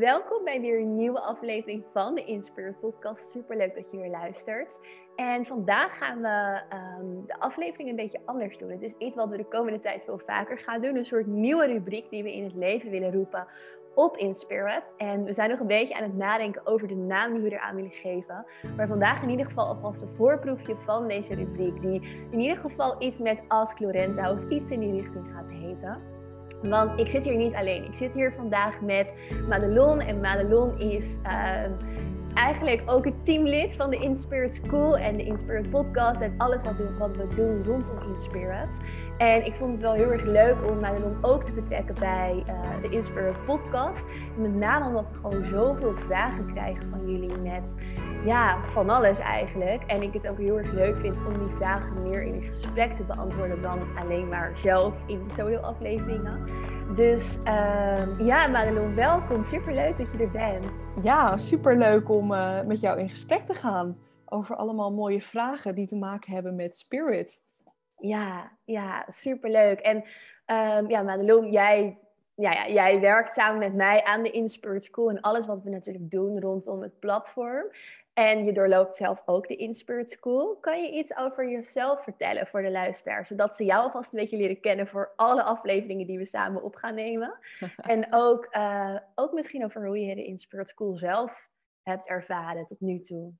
Welkom bij weer een nieuwe aflevering van de Inspirit Podcast. Super leuk dat je weer luistert. En vandaag gaan we um, de aflevering een beetje anders doen. Het is iets wat we de komende tijd veel vaker gaan doen. Een soort nieuwe rubriek die we in het leven willen roepen op Inspirit. En we zijn nog een beetje aan het nadenken over de naam die we eraan willen geven. Maar vandaag in ieder geval alvast een voorproefje van deze rubriek. Die in ieder geval iets met Ask Lorenza of iets in die richting gaat heten. Want ik zit hier niet alleen. Ik zit hier vandaag met Madelon. En Madelon is uh, eigenlijk ook het teamlid van de Inspirit School en de Inspirit Podcast. En alles wat we, wat we doen rondom Inspirit. En ik vond het wel heel erg leuk om Madelon ook te betrekken bij uh, de Inspirit Podcast. Met name omdat we gewoon zoveel vragen krijgen van jullie met ja, van alles eigenlijk. En ik het ook heel erg leuk vind om die vragen meer in een gesprek te beantwoorden dan alleen maar zelf in solo-afleveringen. Dus uh, ja, Madelon, welkom. Superleuk dat je er bent. Ja, superleuk om uh, met jou in gesprek te gaan over allemaal mooie vragen die te maken hebben met spirit. Ja, ja, superleuk. En um, ja, Madelon, jij ja, ja, jij werkt samen met mij aan de Inspirit School en alles wat we natuurlijk doen rondom het platform. En je doorloopt zelf ook de Inspirit School. Kan je iets over jezelf vertellen voor de luisteraar, zodat ze jou alvast een beetje leren kennen voor alle afleveringen die we samen op gaan nemen? en ook, uh, ook misschien over hoe je de Inspirit School zelf hebt ervaren tot nu toe.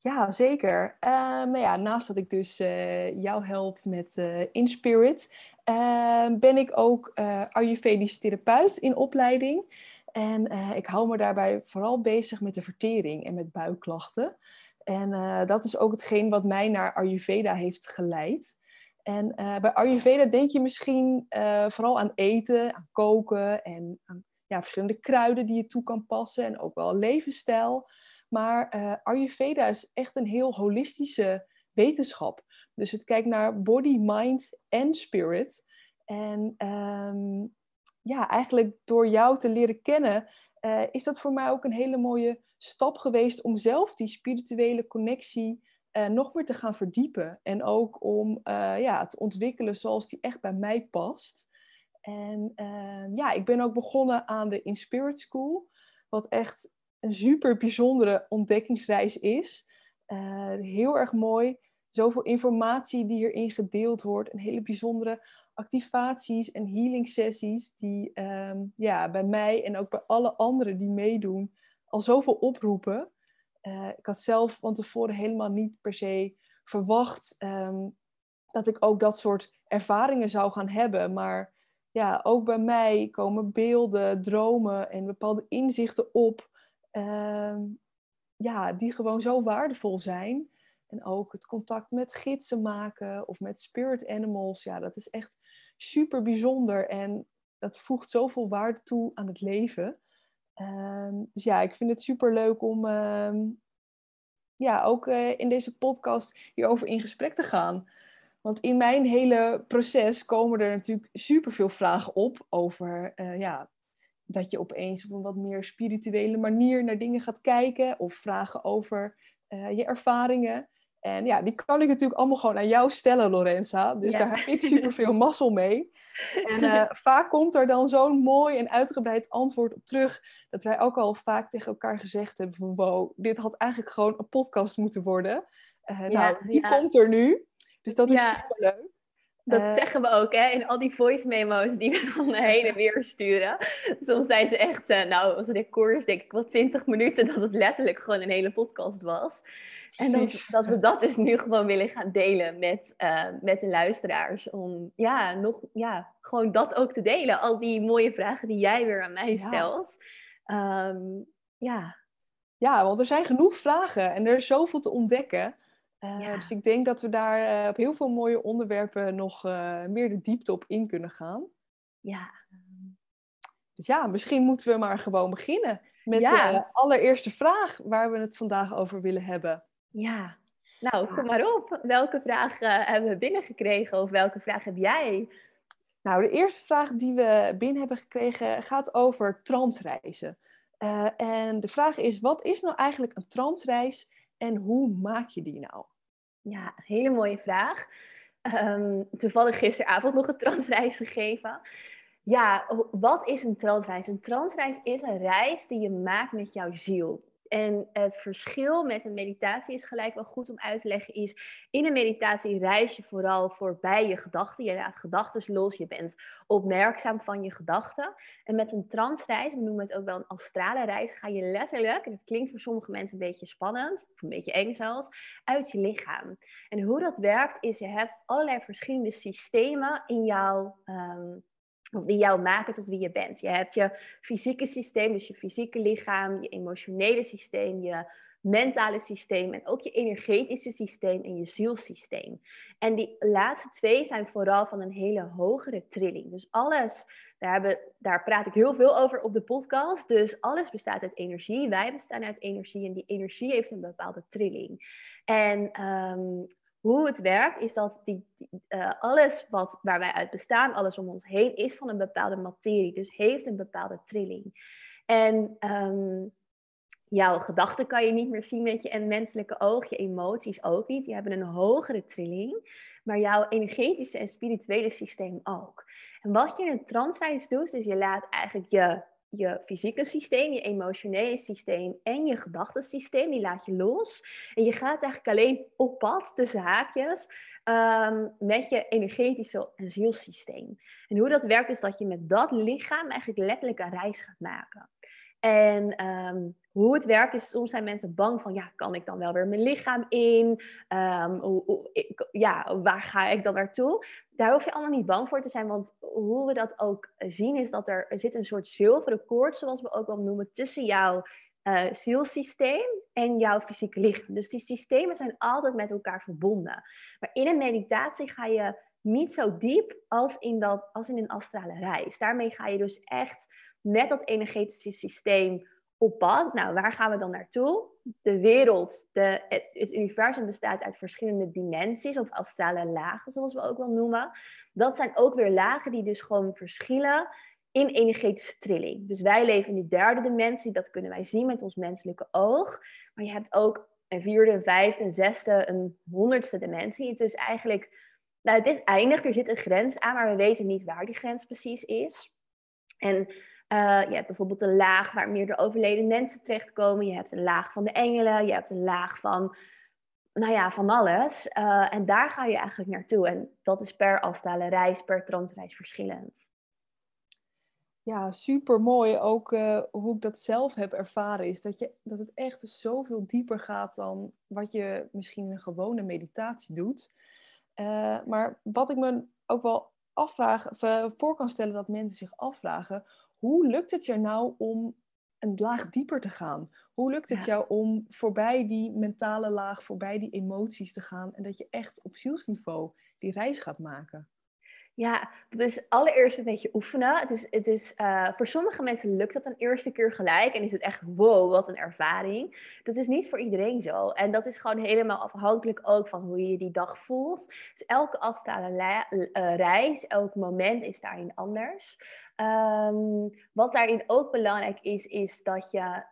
Ja, zeker. Uh, nou ja, naast dat ik dus uh, jou help met uh, Inspirit, ehm, ben ik ook Ayurvedisch therapeut in opleiding. En ik hou me daarbij vooral bezig met de vertering en met buikklachten. En dat is ook hetgeen wat mij naar Ayurveda heeft geleid. En bij Ayurveda denk je misschien vooral aan eten, aan koken en aan ja, verschillende kruiden die je toe kan passen en ook wel levensstijl. Maar Ayurveda is echt een heel holistische wetenschap. Dus het kijkt naar body, mind en spirit. En um, ja, eigenlijk door jou te leren kennen, uh, is dat voor mij ook een hele mooie stap geweest om zelf die spirituele connectie uh, nog meer te gaan verdiepen. En ook om ja, te ontwikkelen zoals die echt bij mij past. En ehm, ja, ik ben ook begonnen aan de Inspirit School, wat echt een super bijzondere ontdekkingsreis is. heel erg mooi. Zoveel informatie die hierin gedeeld wordt. Een hele bijzondere activaties en healing sessies die ehm, ja, bij mij en ook bij alle anderen die meedoen al zoveel oproepen. Uh, ik had zelf van tevoren helemaal niet per se verwacht um, dat ik ook dat soort ervaringen zou gaan hebben. Maar ja, ook bij mij komen beelden, dromen en bepaalde inzichten op. Uh, ja, die gewoon zo waardevol zijn. En ook het contact met gidsen maken of met spirit animals. Ja, dat is echt super bijzonder en dat voegt zoveel waarde toe aan het leven. Um, dus ja, ik vind het super leuk om um, ja, ook uh, in deze podcast hierover in gesprek te gaan. Want in mijn hele proces komen er natuurlijk super veel vragen op over uh, ja, dat je opeens op een wat meer spirituele manier naar dingen gaat kijken. Of vragen over uh, je ervaringen. En ja, die kan ik natuurlijk allemaal gewoon aan jou stellen, Lorenza. Dus daar heb ik super veel mazzel mee. En uh, vaak komt er dan zo'n mooi en uitgebreid antwoord op terug. Dat wij ook al vaak tegen elkaar gezegd hebben van wow, dit had eigenlijk gewoon een podcast moeten worden. Uh, ja, nou, die ja. komt er nu. Dus dat is super leuk. Dat uh, zeggen we ook, hè? In al die voice memo's die we dan heen en weer sturen. Soms zijn ze echt, uh, nou, als koers denk ik wel 20 minuten dat het letterlijk gewoon een hele podcast was. En dat, dat, we dat dus nu gewoon willen gaan delen met, uh, met de luisteraars. Om ja, nog, ja, gewoon dat ook te delen. Al die mooie vragen die jij weer aan mij stelt. Ja. Um, ja. ja, want er zijn genoeg vragen en er is zoveel te ontdekken. Uh, ja. Dus ik denk dat we daar uh, op heel veel mooie onderwerpen nog uh, meer de diepte op in kunnen gaan. Ja. Dus ja, misschien moeten we maar gewoon beginnen met ja. de allereerste vraag waar we het vandaag over willen hebben. Ja, nou kom maar op. Welke vraag hebben we binnengekregen of welke vraag heb jij? Nou, de eerste vraag die we binnen hebben gekregen gaat over transreizen. en de vraag is, wat is nou eigenlijk een transreis en hoe maak je die nou? Ja, hele mooie vraag. Um, toevallig gisteravond nog een transreis gegeven. Ja, wat is een transreis? Een transreis is een reis die je maakt met jouw ziel. En het verschil met een meditatie is gelijk wel goed om uit te leggen, is in een meditatie reis je vooral voorbij je gedachten. Je laat gedachten los, je bent opmerkzaam van je gedachten. En met een transreis, we noemen het ook wel een astrale reis, ga je letterlijk, en het klinkt voor sommige mensen een beetje spannend, of een beetje eng zelfs, uit je lichaam. En hoe dat werkt is, je hebt allerlei verschillende systemen in jouw... Um, die jou maken tot wie je bent. Je hebt je fysieke systeem, dus je fysieke lichaam, je emotionele systeem, je mentale systeem en ook je energetische systeem en je zielsysteem. En die laatste twee zijn vooral van een hele hogere trilling. Dus alles, daar, hebben, daar praat ik heel veel over op de podcast. Dus alles bestaat uit energie. Wij bestaan uit energie en die energie heeft een bepaalde trilling. En um, hoe het werkt, is dat die, uh, alles wat, waar wij uit bestaan, alles om ons heen, is van een bepaalde materie. Dus heeft een bepaalde trilling. En um, jouw gedachten kan je niet meer zien met je menselijke oog. Je emoties ook niet. Die hebben een hogere trilling. Maar jouw energetische en spirituele systeem ook. En wat je in een transreis doet, is je laat eigenlijk je je fysieke systeem, je emotionele systeem en je gedachtensysteem, die laat je los. En je gaat eigenlijk alleen op pad tussen haakjes um, met je energetische en zielsysteem. En hoe dat werkt is dat je met dat lichaam eigenlijk letterlijk een reis gaat maken. En um, hoe het werkt is, soms zijn mensen bang van, ja, kan ik dan wel weer mijn lichaam in? Ik, ja, waar ga ik dan naartoe? Daar hoef je allemaal niet bang voor te zijn, want hoe we dat ook zien is dat er, zit een soort zilveren koord, zoals we ook wel noemen, tussen jouw uh, zielsysteem en jouw fysieke lichaam. Dus die systemen zijn altijd met elkaar verbonden. Maar in een meditatie ga je niet zo diep als in, dat, als in een astrale reis. Daarmee ga je dus echt met dat energetische systeem op pad. Nou, waar gaan we dan naartoe? De wereld, de, het, universum bestaat uit verschillende dimensies of astrale lagen, zoals we ook wel noemen. Dat zijn ook weer lagen die dus gewoon verschillen in energetische trilling. Dus wij leven in de derde dimensie, dat kunnen wij zien met ons menselijke oog. Maar je hebt ook een vierde, vijfde, een zesde, een honderdste dimensie. Het is eigenlijk, nou, het is eindig, er zit een grens aan, maar we weten niet waar die grens precies is. En uh, je hebt bijvoorbeeld een laag waar meer de overleden mensen terechtkomen. Je hebt een laag van de engelen. Je hebt een laag van, nou ja, van alles. Uh, en daar ga je eigenlijk naartoe. En dat is per astrale reis, per transreis verschillend. Ja, super mooi. Ook uh, hoe ik dat zelf heb ervaren is dat, je, dat het echt zoveel dieper gaat dan wat je misschien in een gewone meditatie doet. maar wat ik me ook wel afvraag, voor kan stellen dat mensen zich afvragen, hoe lukt het je nou om een laag dieper te gaan? Hoe lukt het jou om voorbij die mentale laag, voorbij die emoties te gaan en dat je echt op zielsniveau die reis gaat maken? Ja, dus allereerst een beetje oefenen. Het is, het is, uh, voor sommige mensen lukt dat een eerste keer gelijk en is het echt wow, wat een ervaring. Dat is niet voor iedereen zo. En dat is gewoon helemaal afhankelijk ook van hoe je die dag voelt. Dus elke astrale uh, reis, elk moment is daarin anders. Um, wat daarin ook belangrijk is, is dat je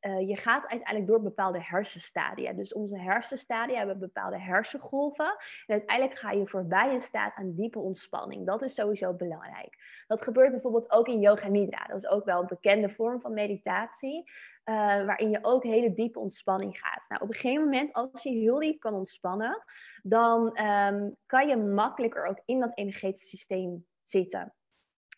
uh, je gaat uiteindelijk door bepaalde hersenstadia. Dus onze hersenstadia hebben bepaalde hersengolven. En uiteindelijk ga je voorbij een staat aan diepe ontspanning. Dat is sowieso belangrijk. Dat gebeurt bijvoorbeeld ook in yoga nidra. Dat is ook wel een bekende vorm van meditatie. Uh, waarin je ook hele diepe ontspanning gaat. Nou, op een gegeven moment, als je heel diep kan ontspannen, dan um, kan je makkelijker ook in dat energetische systeem zitten.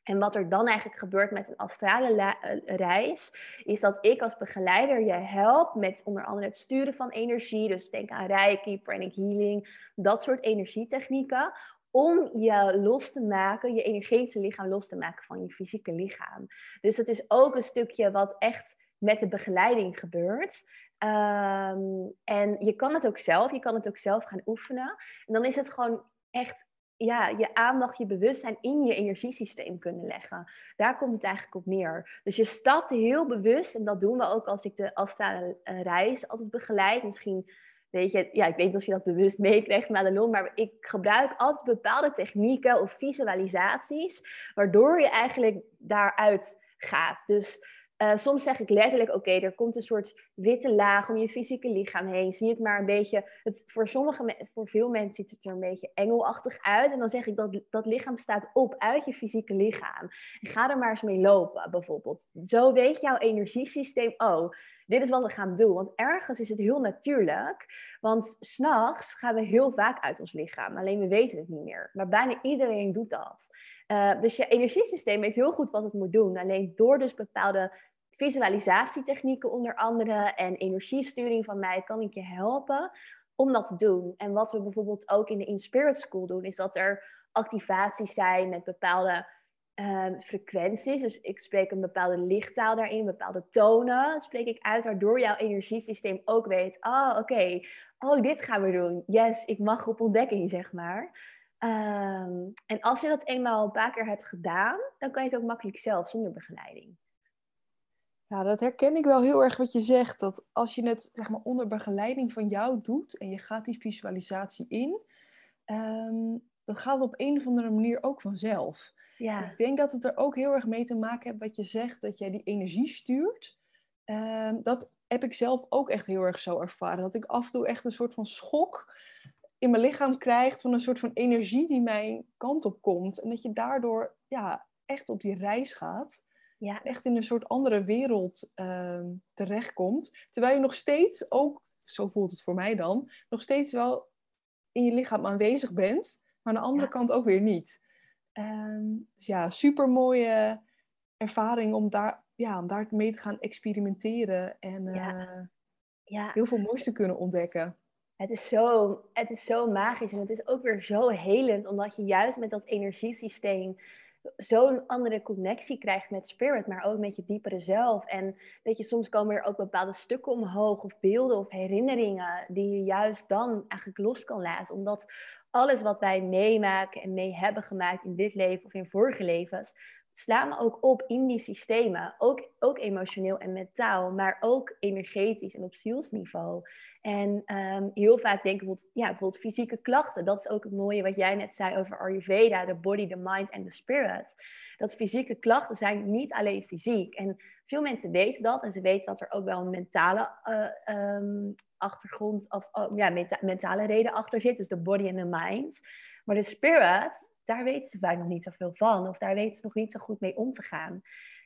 En wat er dan eigenlijk gebeurt met een astrale reis, is dat ik als begeleider je help met onder andere het sturen van energie. Dus denk aan reiki, pranic healing, dat soort energietechnieken. Om je los te maken, je energetische lichaam los te maken van je fysieke lichaam. Dus dat is ook een stukje wat echt met de begeleiding gebeurt. Ehm, en je kan het ook zelf, je kan het ook zelf gaan oefenen. En dan is het gewoon echt ja, je aandacht, je bewustzijn in je energiesysteem kunnen leggen. Daar komt het eigenlijk op neer. Dus je stapt heel bewust, en dat doen we ook als ik de Astana reis altijd begeleid. Misschien weet je, ja, ik weet niet of je dat bewust meekrijgt, Madelon, maar ik gebruik altijd bepaalde technieken of visualisaties, waardoor je eigenlijk daaruit gaat. Dus Uh, soms zeg ik letterlijk, oké, er komt een soort witte laag om je fysieke lichaam heen. Zie het maar een beetje, het, voor, sommige, voor veel mensen ziet het er een beetje engelachtig uit. En dan zeg ik, dat, dat lichaam staat op uit je fysieke lichaam. Ga er maar eens mee lopen, bijvoorbeeld. Zo weet jouw energiesysteem, oh, dit is wat we gaan doen. Want ergens is het heel natuurlijk. Want s'nachts gaan we heel vaak uit ons lichaam. Alleen we weten het niet meer. Maar bijna iedereen doet dat. Uh, dus je energiesysteem weet heel goed wat het moet doen. Alleen door dus bepaalde visualisatietechnieken onder andere en energiesturing van mij kan ik je helpen om dat te doen. En wat we bijvoorbeeld ook in de Inspirit School doen, is dat er activaties zijn met bepaalde uh, frequenties. Dus ik spreek een bepaalde lichttaal daarin, bepaalde tonen spreek ik uit, waardoor jouw energiesysteem ook weet, oh oké, oh dit gaan we doen. Yes, ik mag op ontdekking, zeg maar. Um, en als je dat eenmaal een paar keer hebt gedaan, dan kan je het ook makkelijk zelf zonder begeleiding. Ja, dat herken ik wel heel erg wat je zegt. Dat als je het zeg maar, onder begeleiding van jou doet en je gaat die visualisatie in, um, dat gaat op een of andere manier ook vanzelf. Ja. Ik denk dat het er ook heel erg mee te maken heeft wat je zegt, dat jij die energie stuurt. Um, dat heb ik zelf ook echt heel erg zo ervaren. Dat ik af en toe echt een soort van schok in mijn lichaam krijg van een soort van energie die mijn kant op komt. En dat je daardoor ja, echt op die reis gaat. Ja. Echt in een soort andere wereld uh, terechtkomt. Terwijl je nog steeds ook, zo voelt het voor mij dan, nog steeds wel in je lichaam aanwezig bent. Maar aan de andere kant ook weer niet. Ehm, dus ja, super mooie ervaring om daar, ja, om daar mee te gaan experimenteren en uh, ja. heel veel moois te kunnen ontdekken. Het is, zo, het is zo magisch en het is ook weer zo helend, omdat je juist met dat energiesysteem zo'n andere connectie krijgt met spirit, maar ook met je diepere zelf. En weet je, soms komen er ook bepaalde stukken omhoog, of beelden of herinneringen, die je juist dan eigenlijk los kan laten. Omdat alles wat wij meemaken en mee hebben gemaakt in dit leven of in vorige levens, slaan we ook op in die systemen. Ook, ook emotioneel en mentaal, maar ook energetisch en op zielsniveau. En um, heel vaak denken we ja, bijvoorbeeld fysieke klachten. Dat is ook het mooie wat jij net zei over Ayurveda, de body, the mind en de spirit. Dat fysieke klachten zijn niet alleen fysiek. En veel mensen weten dat en ze weten dat er ook wel een mentale uh, um, achtergrond of oh, ja, mentale reden achter zit. Dus de body en de mind. Maar de spirit, daar weten ze vaak nog niet zoveel van. Of daar weten ze nog niet zo goed mee om te gaan.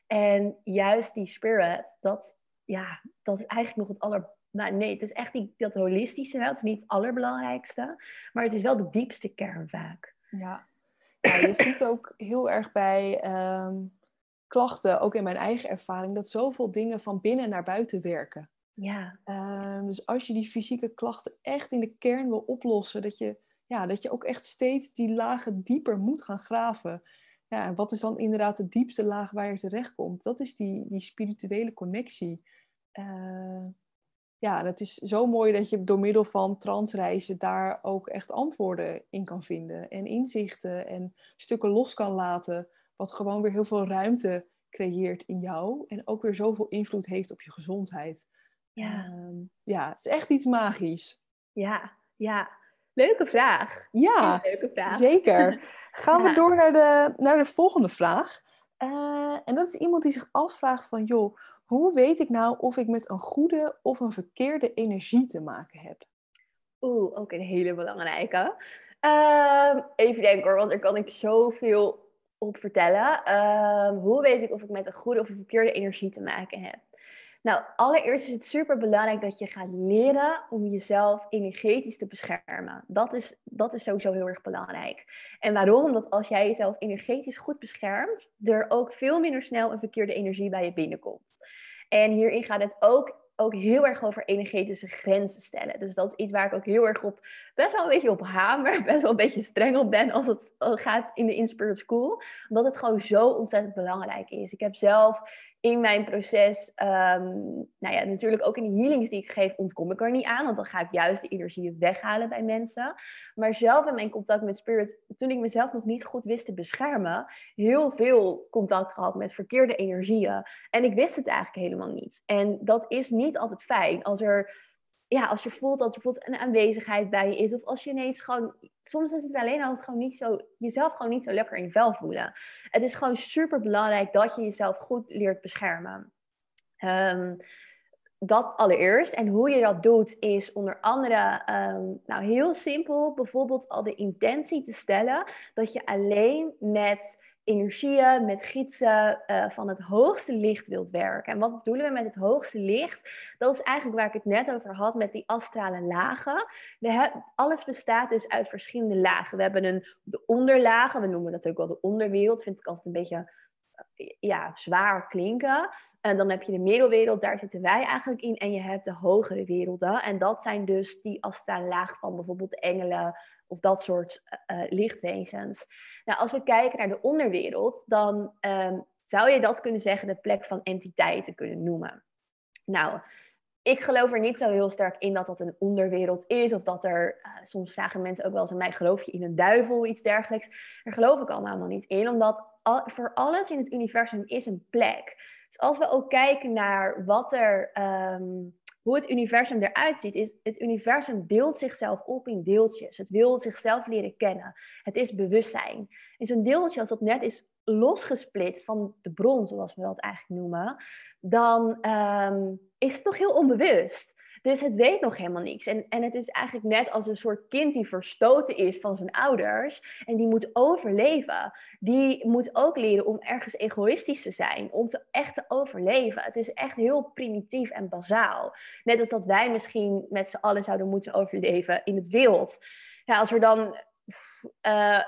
En juist die spirit, dat, ja, dat is eigenlijk nog het aller... Nou, nee, het is echt die, dat holistische wel. Het is niet het allerbelangrijkste. Maar het is wel de diepste kern vaak. Ja, ja je ziet ook heel erg bij ehm, klachten, ook in mijn eigen ervaring, dat zoveel dingen van binnen naar buiten werken. Ja. Ehm, dus als je die fysieke klachten echt in de kern wil oplossen, dat je ja, dat je ook echt steeds die lagen dieper moet gaan graven. Ja, en wat is dan inderdaad de diepste laag waar je terecht komt? Dat is die, die spirituele connectie. Uh, ja, het is zo mooi dat je door middel van transreizen daar ook echt antwoorden in kan vinden. En inzichten en stukken los kan laten. Wat gewoon weer heel veel ruimte creëert in jou. En ook weer zoveel invloed heeft op je gezondheid. Ja, uh, ja het is echt iets magisch. Ja, ja. Leuke vraag. Ja, leuke vraag. zeker. Gaan we door naar de, naar de volgende vraag. Uh, en dat is iemand die zich afvraagt van, joh, hoe weet ik nou of ik met een goede of een verkeerde energie te maken heb? Oeh, ook een hele belangrijke. Uh, even denken hoor, want daar kan ik zoveel op vertellen. Uh, hoe weet ik of ik met een goede of een verkeerde energie te maken heb? Nou, allereerst is het super belangrijk dat je gaat leren om jezelf energetisch te beschermen. Dat is, dat is sowieso heel erg belangrijk. En waarom? Omdat als jij jezelf energetisch goed beschermt, er ook veel minder snel een verkeerde energie bij je binnenkomt. En hierin gaat het ook ook heel erg over energetische grenzen stellen. Dus dat is iets waar ik ook heel erg op, best wel een beetje op hamer, best wel een beetje streng op ben als het gaat in de Inspirit School. Omdat het gewoon zo ontzettend belangrijk is. Ik heb zelf in mijn proces, um, nou ja, natuurlijk ook in de healings die ik geef, ontkom ik er niet aan. Want dan ga ik juist de energie weghalen bij mensen. Maar zelf in mijn contact met spirit, toen ik mezelf nog niet goed wist te beschermen, heel veel contact gehad met verkeerde energieën. En ik wist het eigenlijk helemaal niet. En dat is niet altijd fijn als er ja, als je voelt dat er bijvoorbeeld een aanwezigheid bij je is, of als je ineens gewoon, soms is het alleen al gewoon niet zo, jezelf gewoon niet zo lekker in je vel voelen. Het is gewoon super belangrijk dat je jezelf goed leert beschermen. Um, dat allereerst. En hoe je dat doet is onder andere ehm, nou, heel simpel. Bijvoorbeeld al de intentie te stellen dat je alleen met energieën, met gidsen uh, van het hoogste licht wilt werken. En wat bedoelen we met het hoogste licht? Dat is eigenlijk waar ik het net over had met die astrale lagen. We alles bestaat dus uit verschillende lagen. We hebben een, de onderlagen, we noemen dat ook wel de onderwereld. Vind ik altijd een beetje ja, zwaar klinken. En dan heb je de middelwereld, daar zitten wij eigenlijk in. En je hebt de hogere werelden. En dat zijn dus die astrale laag van bijvoorbeeld engelen of dat soort uh, lichtwezens. Nou, als we kijken naar de onderwereld, dan um, zou je dat kunnen zeggen de plek van entiteiten kunnen noemen. Nou, ik geloof er niet zo heel sterk in dat dat een onderwereld is. Of dat er, uh, soms vragen mensen ook wel eens aan mij, geloof je in een duivel iets dergelijks. Daar geloof ik allemaal niet in, omdat voor alles in het universum is een plek. Dus als we ook kijken naar wat er, um, hoe het universum eruit ziet, is het universum deelt zichzelf op in deeltjes. Het wil zichzelf leren kennen. Het is bewustzijn. En zo'n deeltje, als dat net is losgesplitst van de bron, zoals we dat eigenlijk noemen, dan um, is het nog heel onbewust. Dus het weet nog helemaal niks. En, en het is eigenlijk net als een soort kind die verstoten is van zijn ouders. En die moet overleven. Die moet ook leren om ergens egoïstisch te zijn. Om te echt te overleven. Het is echt heel primitief en bazaal. Net als dat wij misschien met z'n allen zouden moeten overleven in het wild. Ja, als er dan uh,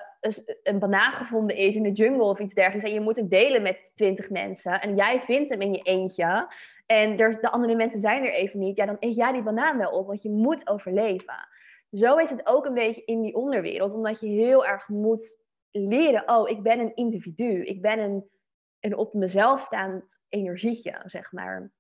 een banaan gevonden is in de jungle of iets dergelijks. En je moet het delen met twintig mensen. En jij vindt hem in je eentje. En er, de andere mensen zijn er even niet. Ja, dan eet jij die banaan wel op. Want je moet overleven. Zo is het ook een beetje in die onderwereld. Omdat je heel erg moet leren. Oh, ik ben een individu. Ik ben een, een op mezelf staand energietje, zeg maar.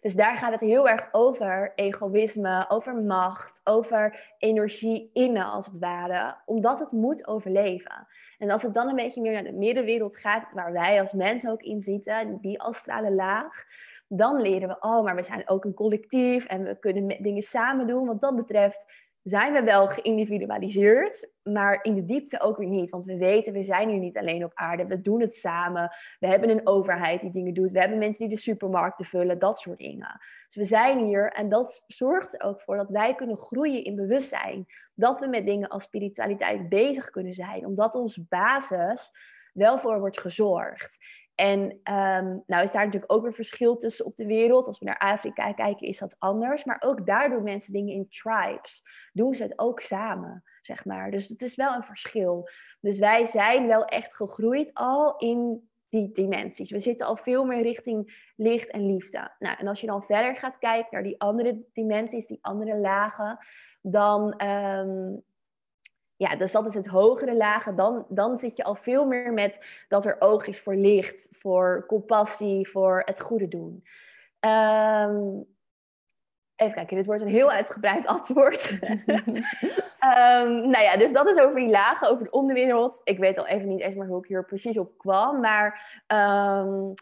Dus daar gaat het heel erg over egoïsme, over macht, over energie innen als het ware, omdat het moet overleven. En als het dan een beetje meer naar de middenwereld gaat, waar wij als mensen ook in zitten, die astrale laag, dan leren we, oh, maar we zijn ook een collectief en we kunnen dingen samen doen. Wat dat betreft zijn we wel geïndividualiseerd, maar in de diepte ook weer niet. Want we weten, we zijn hier niet alleen op aarde. We doen het samen. We hebben een overheid die dingen doet. We hebben mensen die de supermarkten vullen, dat soort dingen. Dus we zijn hier en dat zorgt er ook voor dat wij kunnen groeien in bewustzijn. Dat we met dingen als spiritualiteit bezig kunnen zijn, omdat onze basis wel voor wordt gezorgd. En um, nou is daar natuurlijk ook weer verschil tussen op de wereld. Als we naar Afrika kijken, is dat anders. Maar ook daar doen mensen dingen in tribes. Doen ze het ook samen, zeg maar. Dus het is wel een verschil. Dus wij zijn wel echt gegroeid al in die dimensies. We zitten al veel meer richting licht en liefde. Nou, en als je dan verder gaat kijken naar die andere dimensies, die andere lagen, dan um, ja, dus dat is het hogere lagen. Dan, dan zit je al veel meer met dat er oog is voor licht, voor compassie, voor het goede doen. Um, even kijken, dit wordt een heel uitgebreid antwoord. um, nou ja, dus dat is over die lagen, over de onderwereld. Ik weet al even niet eens meer hoe ik hier precies op kwam. Maar um,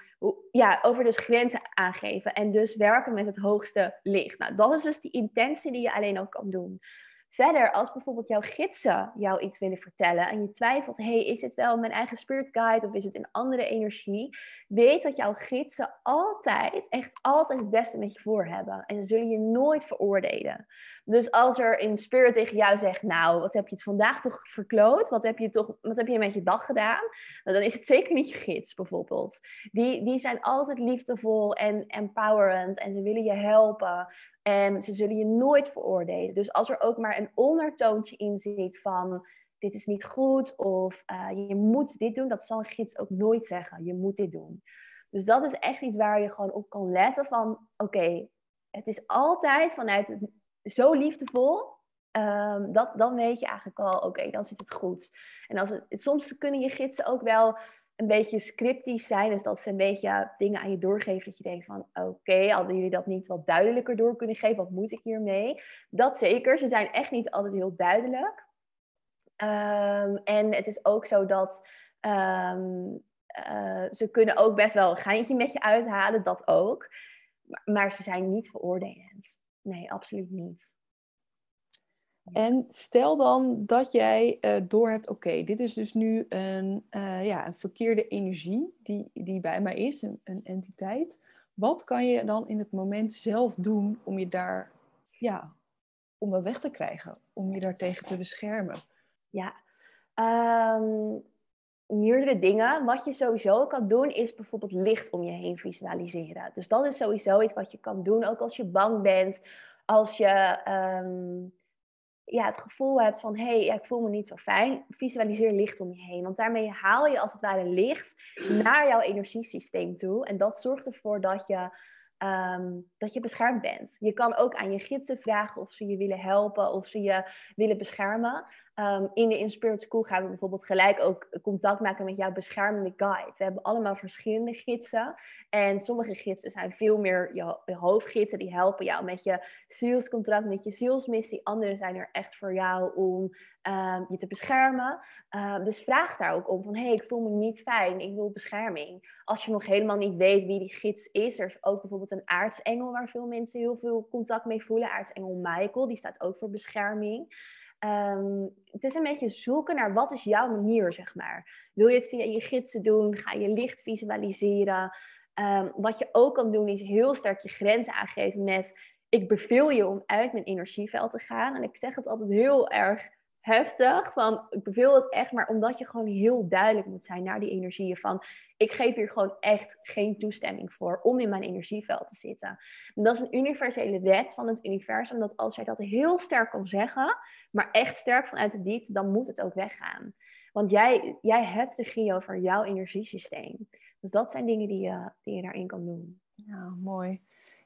ja, over dus grenzen aangeven en dus werken met het hoogste licht. Nou, dat is dus die intentie die je alleen ook kan doen. Verder, als bijvoorbeeld jouw gidsen jou iets willen vertellen en je twijfelt, hey, is het wel mijn eigen spirit guide of is het een andere energie? Weet dat jouw gidsen altijd, echt altijd het beste met je voor hebben. En ze zullen je nooit veroordelen. Dus als er een spirit tegen jou zegt, nou, wat heb je het vandaag toch verkloot? Wat heb je, toch, wat heb je met je dag gedaan? Nou, dan is het zeker niet je gids bijvoorbeeld. Die, die zijn altijd liefdevol en empowerend en ze willen je helpen. En ze zullen je nooit veroordelen. Dus als er ook maar een ondertoontje in zit van dit is niet goed of uh, je moet dit doen, dat zal een gids ook nooit zeggen. Je moet dit doen. Dus dat is echt iets waar je gewoon op kan letten van oké, het is altijd vanuit zo liefdevol. Um, dat, dan weet je eigenlijk al, oké, dan zit het goed. En als het, soms kunnen je gidsen ook wel een beetje scriptisch zijn. Dus dat ze een beetje dingen aan je doorgeven. Dat je denkt van oké, hadden jullie dat niet wat duidelijker door kunnen geven? Wat moet ik hiermee? Dat zeker. Ze zijn echt niet altijd heel duidelijk. Um, en het is ook zo dat um, uh, ze kunnen ook best wel een geintje met je uithalen. Dat ook. Maar ze zijn niet veroordelend. Nee, absoluut niet. En stel dan dat jij uh, doorhebt, oké, dit is dus nu een, uh, ja, een verkeerde energie die, die bij mij is, een, een, entiteit. wat kan je dan in het moment zelf doen om je daar, ja, om dat weg te krijgen, om je daartegen te beschermen? Ja, um, meerdere dingen. Wat je sowieso kan doen, is bijvoorbeeld licht om je heen visualiseren. Dus dat is sowieso iets wat je kan doen, ook als je bang bent, als je ehm, ja, het gevoel hebt van hé, hey, ik voel me niet zo fijn, visualiseer licht om je heen. Want daarmee haal je als het ware licht naar jouw energiesysteem toe. En dat zorgt ervoor dat je Ehm, dat je beschermd bent. Je kan ook aan je gidsen vragen of ze je willen helpen of ze je willen beschermen. Ehm, in de Inspirit School gaan we bijvoorbeeld gelijk ook contact maken met jouw beschermende guide. We hebben allemaal verschillende gidsen. En sommige gidsen zijn veel meer je, hoofdgidsen. Die helpen jou met je zielscontract, met je zielsmissie. Andere zijn er echt voor jou om um, je te beschermen. dus vraag daar ook om van, hé, hey, ik voel me niet fijn, ik wil bescherming. Als je nog helemaal niet weet wie die gids is, er is ook bijvoorbeeld een aartsengel waar veel mensen heel veel contact mee voelen. Aartsengel Michael, die staat ook voor bescherming. Ehm, het is een beetje zoeken naar wat is jouw manier, zeg maar. Wil je het via je gidsen doen? Ga je licht visualiseren? Um, wat je ook kan doen is heel sterk je grenzen aangeven met... ik beveel je om uit mijn energieveld te gaan. En ik zeg het altijd heel erg heftig. Van, ik beveel het echt, maar omdat je gewoon heel duidelijk moet zijn naar die energieën. Van, ik geef hier gewoon echt geen toestemming voor om in mijn energieveld te zitten. En dat is een universele wet van het universum. Dat als jij dat heel sterk kan zeggen, maar echt sterk vanuit de diepte, dan moet het ook weggaan. Want jij, jij hebt regie over jouw energiesysteem. Dus dat zijn dingen die je, die je daarin kan doen. Ja, mooi.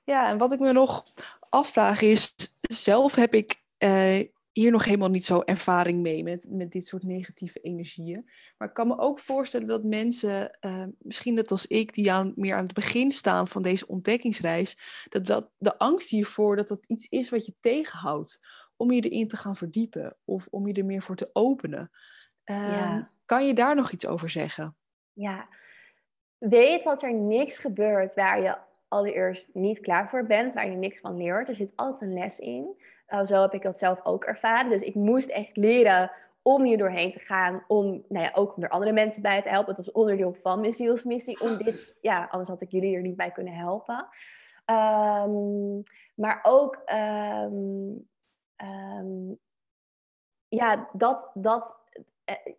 Ja, en wat ik me nog afvraag is, zelf heb ik eh, hier nog helemaal niet zo ervaring mee met, met dit soort negatieve energieën. Maar ik kan me ook voorstellen dat mensen, uh, misschien net als ik, die aan, meer aan het begin staan van deze ontdekkingsreis, dat, dat de angst hiervoor dat dat iets is wat je tegenhoudt om je erin te gaan verdiepen of om je er meer voor te openen. Uh, Kan je daar nog iets over zeggen? Ja, weet dat er niks gebeurt waar je allereerst niet klaar voor bent, waar je niks van leert. Er zit altijd een les in. Uh, zo heb ik dat zelf ook ervaren. Dus ik moest echt leren om hier doorheen te gaan. Om nou ja, ook om er andere mensen bij te helpen. Het was onderdeel van mijn zielsmissie. Om dit, ja, anders had ik jullie er niet bij kunnen helpen. Um, maar ook um, um, ja, dat, dat eh,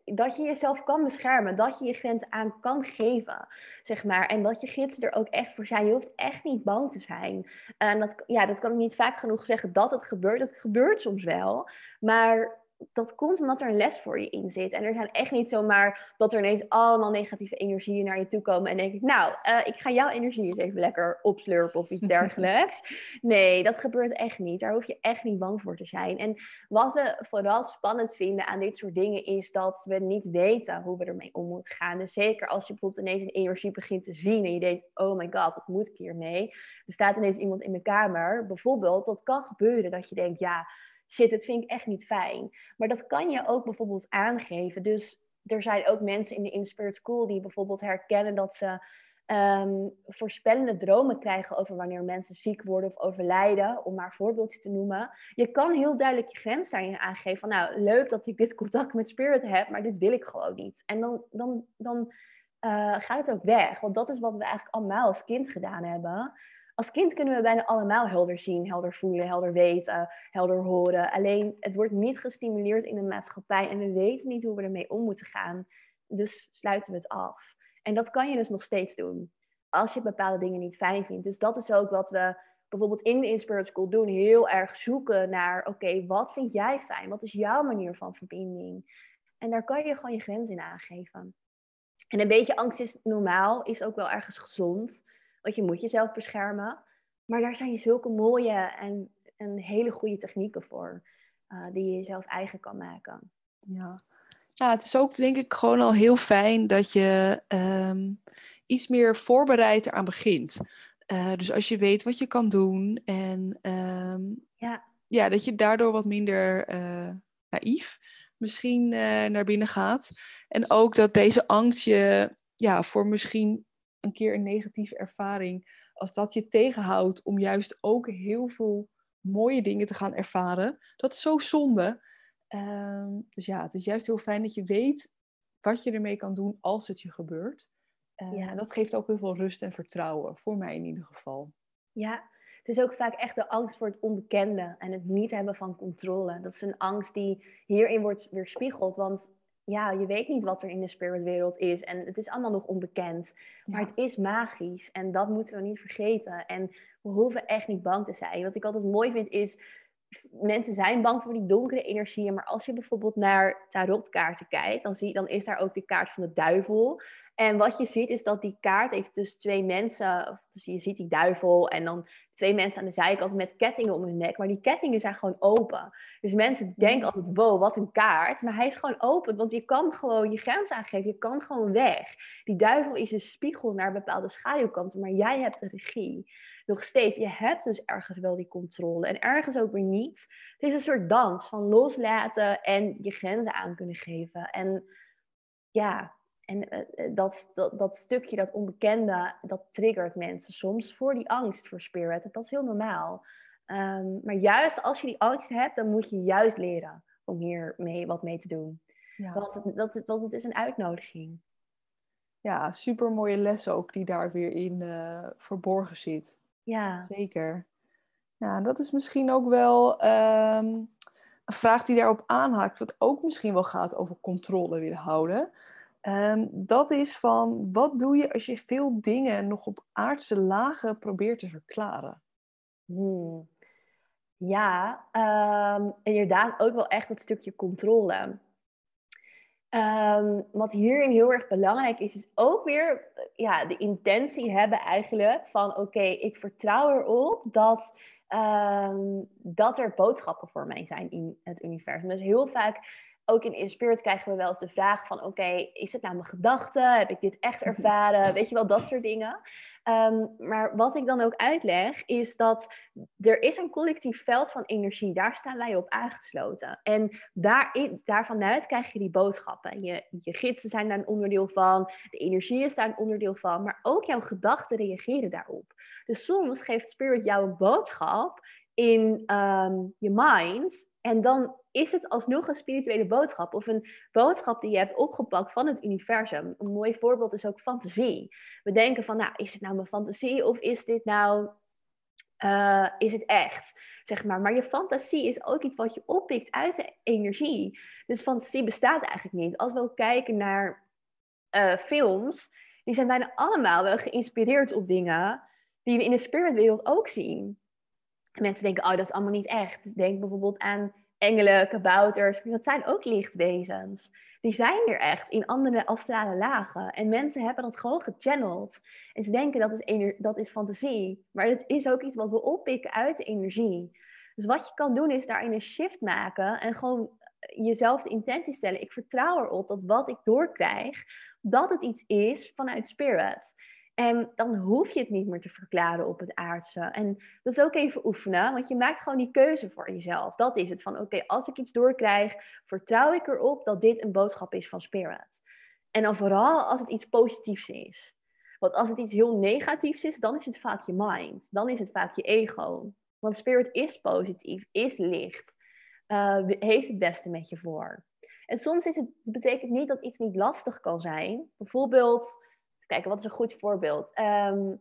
dat je jezelf kan beschermen, dat je je grenzen aan kan geven, zeg maar. En dat je gidsen er ook echt voor zijn. Je hoeft echt niet bang te zijn. En dat, ja, dat kan ik niet vaak genoeg zeggen dat het gebeurt. Het gebeurt soms wel, maar dat komt omdat er een les voor je in zit. En er zijn echt niet zomaar dat er ineens allemaal negatieve energieën naar je toe komen. En denk ik, nou, uh, ik ga jouw energie eens even lekker opslurpen of iets dergelijks. nee, dat gebeurt echt niet. Daar hoef je echt niet bang voor te zijn. En wat we vooral spannend vinden aan dit soort dingen is dat we niet weten hoe we ermee om moeten gaan. Dus zeker als je bijvoorbeeld ineens een energie begint te zien en je denkt, oh my god, wat moet ik hiermee? Er staat ineens iemand in de kamer, bijvoorbeeld. Dat kan gebeuren dat je denkt, ja shit, het vind ik echt niet fijn. Maar dat kan je ook bijvoorbeeld aangeven. Dus er zijn ook mensen in de Inspired School die bijvoorbeeld herkennen dat ze um, voorspellende dromen krijgen over wanneer mensen ziek worden of overlijden, om maar een voorbeeldje te noemen. Je kan heel duidelijk je grens daarin aangeven van nou, leuk dat ik dit contact met spirit heb, maar dit wil ik gewoon niet. En dan, dan, dan uh, gaat het ook weg, want dat is wat we eigenlijk allemaal als kind gedaan hebben als kind kunnen we bijna allemaal helder zien, helder voelen, helder weten, helder horen. Alleen het wordt niet gestimuleerd in de maatschappij en we weten niet hoe we ermee om moeten gaan. Dus sluiten we het af. En dat kan je dus nog steeds doen als je bepaalde dingen niet fijn vindt. Dus dat is ook wat we bijvoorbeeld in de Inspirit School doen. Heel erg zoeken naar, oké, wat vind jij fijn? Wat is jouw manier van verbinding? En daar kan je gewoon je grens in aangeven. En een beetje angst is normaal, is ook wel ergens gezond. Want je moet jezelf beschermen. Maar daar zijn zulke mooie en, en hele goede technieken voor. Uh, die je jezelf eigen kan maken. Ja. ja, het is ook denk ik gewoon al heel fijn dat je ehm, iets meer voorbereid eraan begint. Uh, dus als je weet wat je kan doen en ehm, ja. Ja, dat je daardoor wat minder uh, naïef misschien naar binnen gaat. En ook dat deze angst je ja, voor misschien een keer een negatieve ervaring, als dat je tegenhoudt om juist ook heel veel mooie dingen te gaan ervaren, dat is zo zonde. Um, dus ja, het is juist heel fijn dat je weet wat je ermee kan doen als het je gebeurt. Uh, ja. Dat geeft ook heel veel rust en vertrouwen, voor mij in ieder geval. Ja, het is ook vaak echt de angst voor het onbekende en het niet hebben van controle. Dat is een angst die hierin wordt weerspiegeld, want ja, je weet niet wat er in de spiritwereld is en het is allemaal nog onbekend. Maar het is magisch en dat moeten we niet vergeten. En we hoeven echt niet bang te zijn. Wat ik altijd mooi vind is, mensen zijn bang voor die donkere energieën, maar als je bijvoorbeeld naar tarotkaarten kijkt, dan, zie, dan is daar ook de kaart van de duivel. En wat je ziet is dat die kaart heeft dus twee mensen, dus je ziet die duivel en dan twee mensen aan de zijkant met kettingen om hun nek, maar die kettingen zijn gewoon open. Dus mensen denken altijd, wow, wat een kaart, maar hij is gewoon open, want je kan gewoon je grens aangeven, je kan gewoon weg. Die duivel is een spiegel naar bepaalde schaduwkanten, maar jij hebt de regie. Nog steeds, je hebt dus ergens wel die controle en ergens ook weer niet. Het is een soort dans van loslaten en je grenzen aan kunnen geven. En ja, en eh, eh, dat, dat, dat, stukje, dat onbekende, dat triggert mensen soms voor die angst voor spirit. Dat is heel normaal. Ehm, maar juist als je die angst hebt, dan moet je juist leren om hier mee, wat mee te doen. Ja. Want, het, dat, dat, het is een uitnodiging. Ja, super mooie les ook die daar weer in uh, verborgen zit. Ja. Zeker. Ja, dat is misschien ook wel ehm, een vraag die daarop aanhaakt, wat ook misschien wel gaat over controle willen houden. Um, dat is van, wat doe je als je veel dingen nog op aardse lagen probeert te verklaren? Hmm. Ja, um, inderdaad ook wel echt het stukje controle. Um, wat hierin heel erg belangrijk is, is ook weer ja, de intentie hebben eigenlijk van oké, ik vertrouw erop dat, dat er boodschappen voor mij zijn in het universum. Dus heel vaak ook in Inspirit krijgen we wel eens de vraag van... oké, is het nou mijn gedachte? Heb ik dit echt mhm. ervaren? Weet je wel, dat soort dingen. Um, maar wat ik dan ook uitleg, is dat er is een collectief veld van energie. Daar staan wij op aangesloten. En daarin, daarvanuit krijg je die boodschappen. Je, je gidsen zijn daar een onderdeel van. De energie is daar een onderdeel van. Maar ook jouw gedachten reageren daarop. Dus soms geeft Spirit jou een boodschap in um, je mind... En dan is het alsnog een spirituele boodschap of een boodschap die je hebt opgepakt van het universum. Een mooi voorbeeld is ook fantasie. We denken van, nou, is het nou mijn fantasie of is dit nou, uh, is het echt? Zeg maar. Maar je fantasie is ook iets wat je oppikt uit de energie. Dus fantasie bestaat eigenlijk niet. Als we ook kijken naar uh, films, die zijn bijna allemaal wel geïnspireerd op dingen die we in de spiritwereld ook zien. Mensen denken, oh, dat is allemaal niet echt. Dus denk bijvoorbeeld aan engelen, kabouters, dat zijn ook lichtwezens. Die zijn er echt in andere astrale lagen. En mensen hebben dat gewoon gechanneld. En ze denken dat is, dat is fantasie. Maar het is ook iets wat we oppikken uit de energie. Dus wat je kan doen is daarin een shift maken en gewoon jezelf de intentie stellen. Ik vertrouw erop dat wat ik doorkrijg, dat het iets is vanuit spirit. En dan hoef je het niet meer te verklaren op het aardse. En dat is ook even oefenen, want je maakt gewoon die keuze voor jezelf. Dat is het van, oké, als ik iets doorkrijg, vertrouw ik erop dat dit een boodschap is van Spirit. En dan vooral als het iets positiefs is. Want als het iets heel negatiefs is, dan is het vaak je mind. Dan is het vaak je ego. Want Spirit is positief, is licht, uh, heeft het beste met je voor. En soms is het, betekent niet dat iets niet lastig kan zijn. Bijvoorbeeld kijken, wat is een goed voorbeeld? Ehm,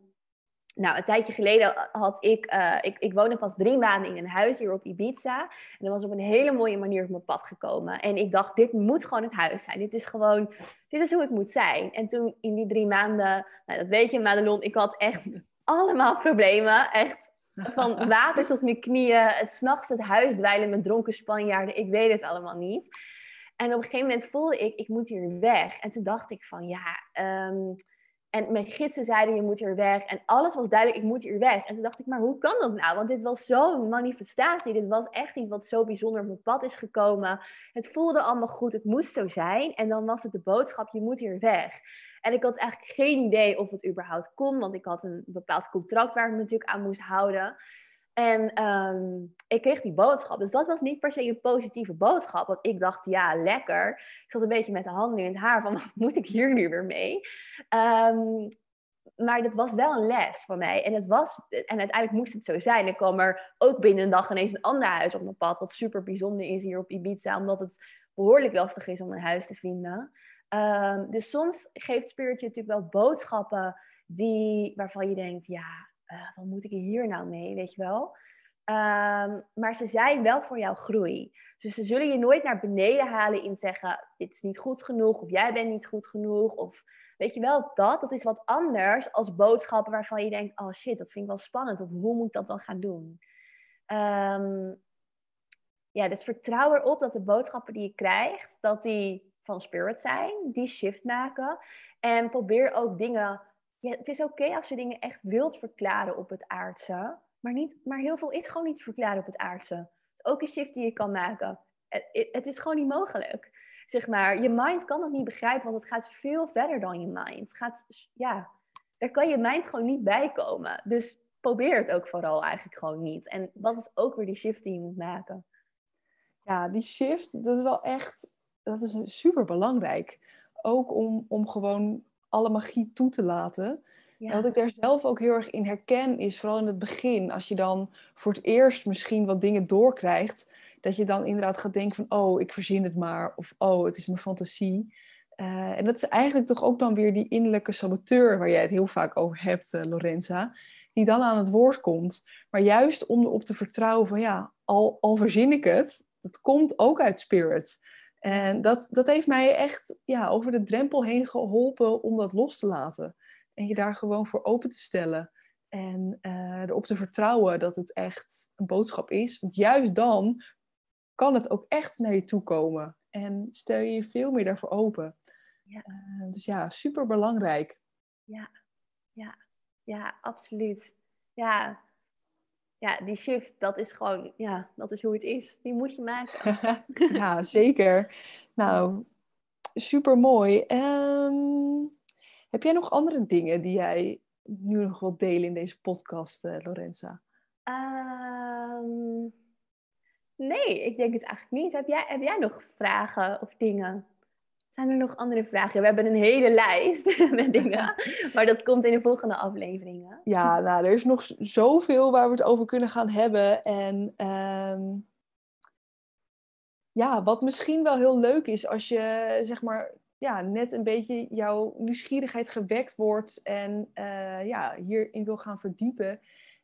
nou, een tijdje geleden had ik, uh, ik, ik woonde pas drie maanden in een huis hier op Ibiza. En dat was op een hele mooie manier op mijn pad gekomen. En ik dacht, dit moet gewoon het huis zijn. Dit is gewoon, dit is hoe het moet zijn. En toen in die drie maanden, nou, dat weet je Madelon, ik had echt allemaal problemen. Echt van water tot mijn knieën. Het s'nachts het huis dweilen met dronken Spanjaarden. Ik weet het allemaal niet. En op een gegeven moment voelde ik, ik moet hier weg. En toen dacht ik van, ja... Um, en mijn gidsen zeiden, je moet hier weg. En alles was duidelijk, ik moet hier weg. En toen dacht ik, maar hoe kan dat nou? Want dit was zo'n manifestatie. Dit was echt iets wat zo bijzonder op mijn pad is gekomen. Het voelde allemaal goed, het moest zo zijn. En dan was het de boodschap, je moet hier weg. En ik had eigenlijk geen idee of het überhaupt kon. Want ik had een bepaald contract waar ik me natuurlijk aan moest houden. En ehm, ik kreeg die boodschap. Dus dat was niet per se een positieve boodschap. Want ik dacht, ja, lekker. Ik zat een beetje met de handen in het haar van, wat moet ik hier nu weer mee? Um, maar dat was wel een les voor mij. En, het was, en uiteindelijk moest het zo zijn. Ik kwam er ook binnen een dag ineens een ander huis op mijn pad. Wat super bijzonder is hier op Ibiza. Omdat het behoorlijk lastig is om een huis te vinden. Ehm, dus soms geeft Spirit je natuurlijk wel boodschappen die, waarvan je denkt, ja, uh, wat moet ik hier nou mee, weet je wel? Ehm, maar ze zijn wel voor jouw groei. Dus ze zullen je nooit naar beneden halen in zeggen: dit is niet goed genoeg, of jij bent niet goed genoeg. Of weet je wel, dat, dat is wat anders als boodschappen waarvan je denkt: oh shit, dat vind ik wel spannend. Of hoe moet ik dat dan gaan doen? Um, ja, dus vertrouw erop dat de boodschappen die je krijgt, dat die van spirit zijn, die shift maken. En probeer ook dingen. Ja, het is oké als je dingen echt wilt verklaren op het aardse. Maar, niet, maar heel veel is gewoon niet te verklaren op het aardse. Ook een shift die je kan maken. Het, het is gewoon niet mogelijk. Zeg maar, je mind kan het niet begrijpen, want het gaat veel verder dan je mind. Het gaat, ja, daar kan je mind gewoon niet bij komen. Dus probeer het ook vooral eigenlijk gewoon niet. En dat is ook weer die shift die je moet maken. Ja, die shift, dat is wel echt, dat is super belangrijk. Ook om, om gewoon alle magie toe te laten. En wat ik daar zelf ook heel erg in herken, is vooral in het begin, als je dan voor het eerst misschien wat dingen doorkrijgt, dat je dan inderdaad gaat denken van, oh, ik verzin het maar, of oh, het is mijn fantasie. Uh, en dat is eigenlijk toch ook dan weer die innerlijke saboteur waar jij het heel vaak over hebt, uh, Lorenza, die dan aan het woord komt. Maar juist om erop te vertrouwen van, ja, al, al verzin ik het, dat komt ook uit spirit. En dat, dat heeft mij echt ja, over de drempel heen geholpen om dat los te laten. En je daar gewoon voor open te stellen. En uh, erop te vertrouwen dat het echt een boodschap is. Want juist dan kan het ook echt naar je toe komen. En stel je je veel meer daarvoor open. Ja. Uh, dus ja, super belangrijk. Ja, ja, ja, absoluut. Ja. Ja, die shift, dat is gewoon, ja, dat is hoe het is. Die moet je maken. ja, zeker. Nou, super mooi. Um, heb jij nog andere dingen die jij nu nog wilt delen in deze podcast, uh, Lorenza? Ehm, nee, ik denk het eigenlijk niet. Heb jij, heb jij nog vragen of dingen? Zijn er nog andere vragen? We hebben een hele lijst met dingen, maar dat komt in de volgende afleveringen. Ja, nou, er is nog zoveel waar we het over kunnen gaan hebben. En ehm, ja, wat misschien wel heel leuk is als je zeg maar ja, net een beetje jouw nieuwsgierigheid gewekt wordt en uh, ja, hierin wil gaan verdiepen,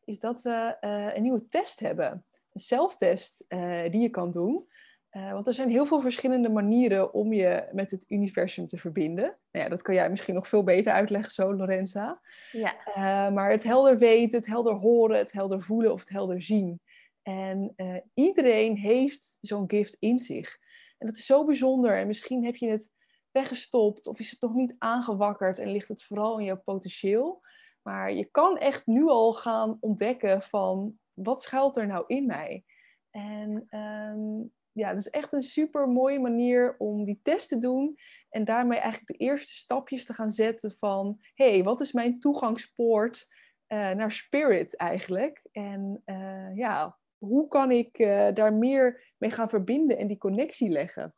is dat we uh, een nieuwe test hebben. Een zelftest uh, die je kan doen. Want er zijn heel veel verschillende manieren om je met het universum te verbinden. Nou ja, dat kan jij misschien nog veel beter uitleggen zo, Lorenza. Ja. maar het helder weten, het helder horen, het helder voelen of het helder zien. En iedereen heeft zo'n gift in zich. En dat is zo bijzonder. En misschien heb je het weggestopt of is het nog niet aangewakkerd en ligt het vooral in jouw potentieel. Maar je kan echt nu al gaan ontdekken van wat schuilt er nou in mij. En um, ja, dat is echt een super mooie manier om die test te doen en daarmee eigenlijk de eerste stapjes te gaan zetten van hé, hey, wat is mijn toegangspoort uh, naar spirit eigenlijk? En uh, ja, hoe kan ik uh, daar meer mee gaan verbinden en die connectie leggen?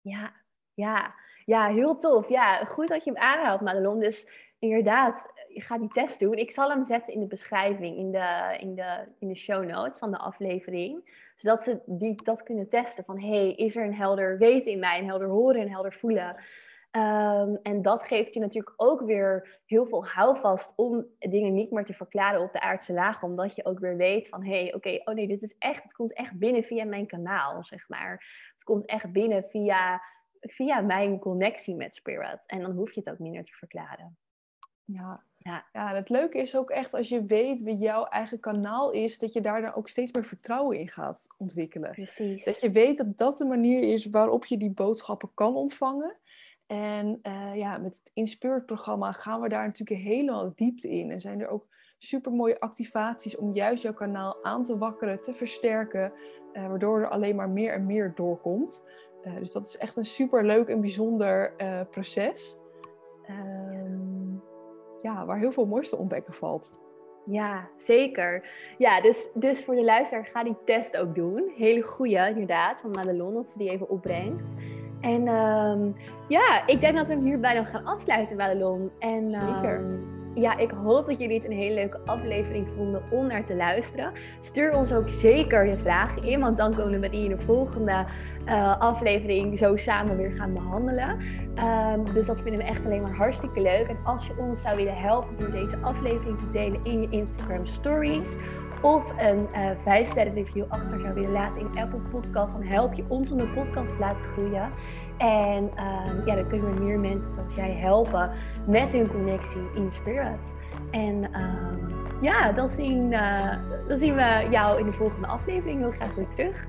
Ja, ja. Ja, heel tof. Ja, goed dat je hem aanhaalt, Madelon. Dus inderdaad, je gaat die test doen. Ik zal hem zetten in de beschrijving, in de, in de, in de show notes van de aflevering. Zodat ze die, dat kunnen testen van, hey, is er een helder weten in mij, een helder horen, een helder voelen? Um, en dat geeft je natuurlijk ook weer heel veel houvast om dingen niet meer te verklaren op de aardse laag. Omdat je ook weer weet van, hé, hey, oké, oh nee, dit is echt, het komt echt binnen via mijn kanaal, zeg maar. Het komt echt binnen via via mijn connectie met Spirit. En dan hoef je het ook meer te verklaren. Ja. Ja. ja, het leuke is ook echt als je weet wie jouw eigen kanaal is, dat je daar dan ook steeds meer vertrouwen in gaat ontwikkelen. Precies. Dat je weet dat dat de manier is waarop je die boodschappen kan ontvangen. En uh, ja, met het Inspirit-programma gaan we daar natuurlijk helemaal diepte in. En zijn er ook super mooie activaties om juist jouw kanaal aan te wakkeren, te versterken, uh, waardoor er alleen maar meer en meer doorkomt. Uh, dus dat is echt een super leuk en bijzonder proces. Ehm, ja, waar heel veel moois te ontdekken valt. Ja, zeker. Ja, dus, dus voor de luisteraar, ga die test ook doen. Hele goede, inderdaad, van Madelon, dat ze die even opbrengt. En um, ja, ik denk dat we hem hierbij dan gaan afsluiten, Madelon. En, zeker. Ja, ik hoop dat jullie het een hele leuke aflevering vonden om naar te luisteren. Stuur ons ook zeker je vragen in, want dan kunnen we die in de volgende uh, aflevering zo samen weer gaan behandelen. Um, dus dat vinden we echt alleen maar hartstikke leuk. En als je ons zou willen helpen door deze aflevering te delen in je Instagram stories of een uh, eh, 5 sterren review achter zou willen laten in Apple Podcast, dan help je ons om de podcast te laten groeien. En uh, ja, dan kunnen we meer mensen zoals jij helpen met hun connectie in Spirit. En uh, ja, dan zien, uh, dan zien we jou in de volgende aflevering heel graag weer terug.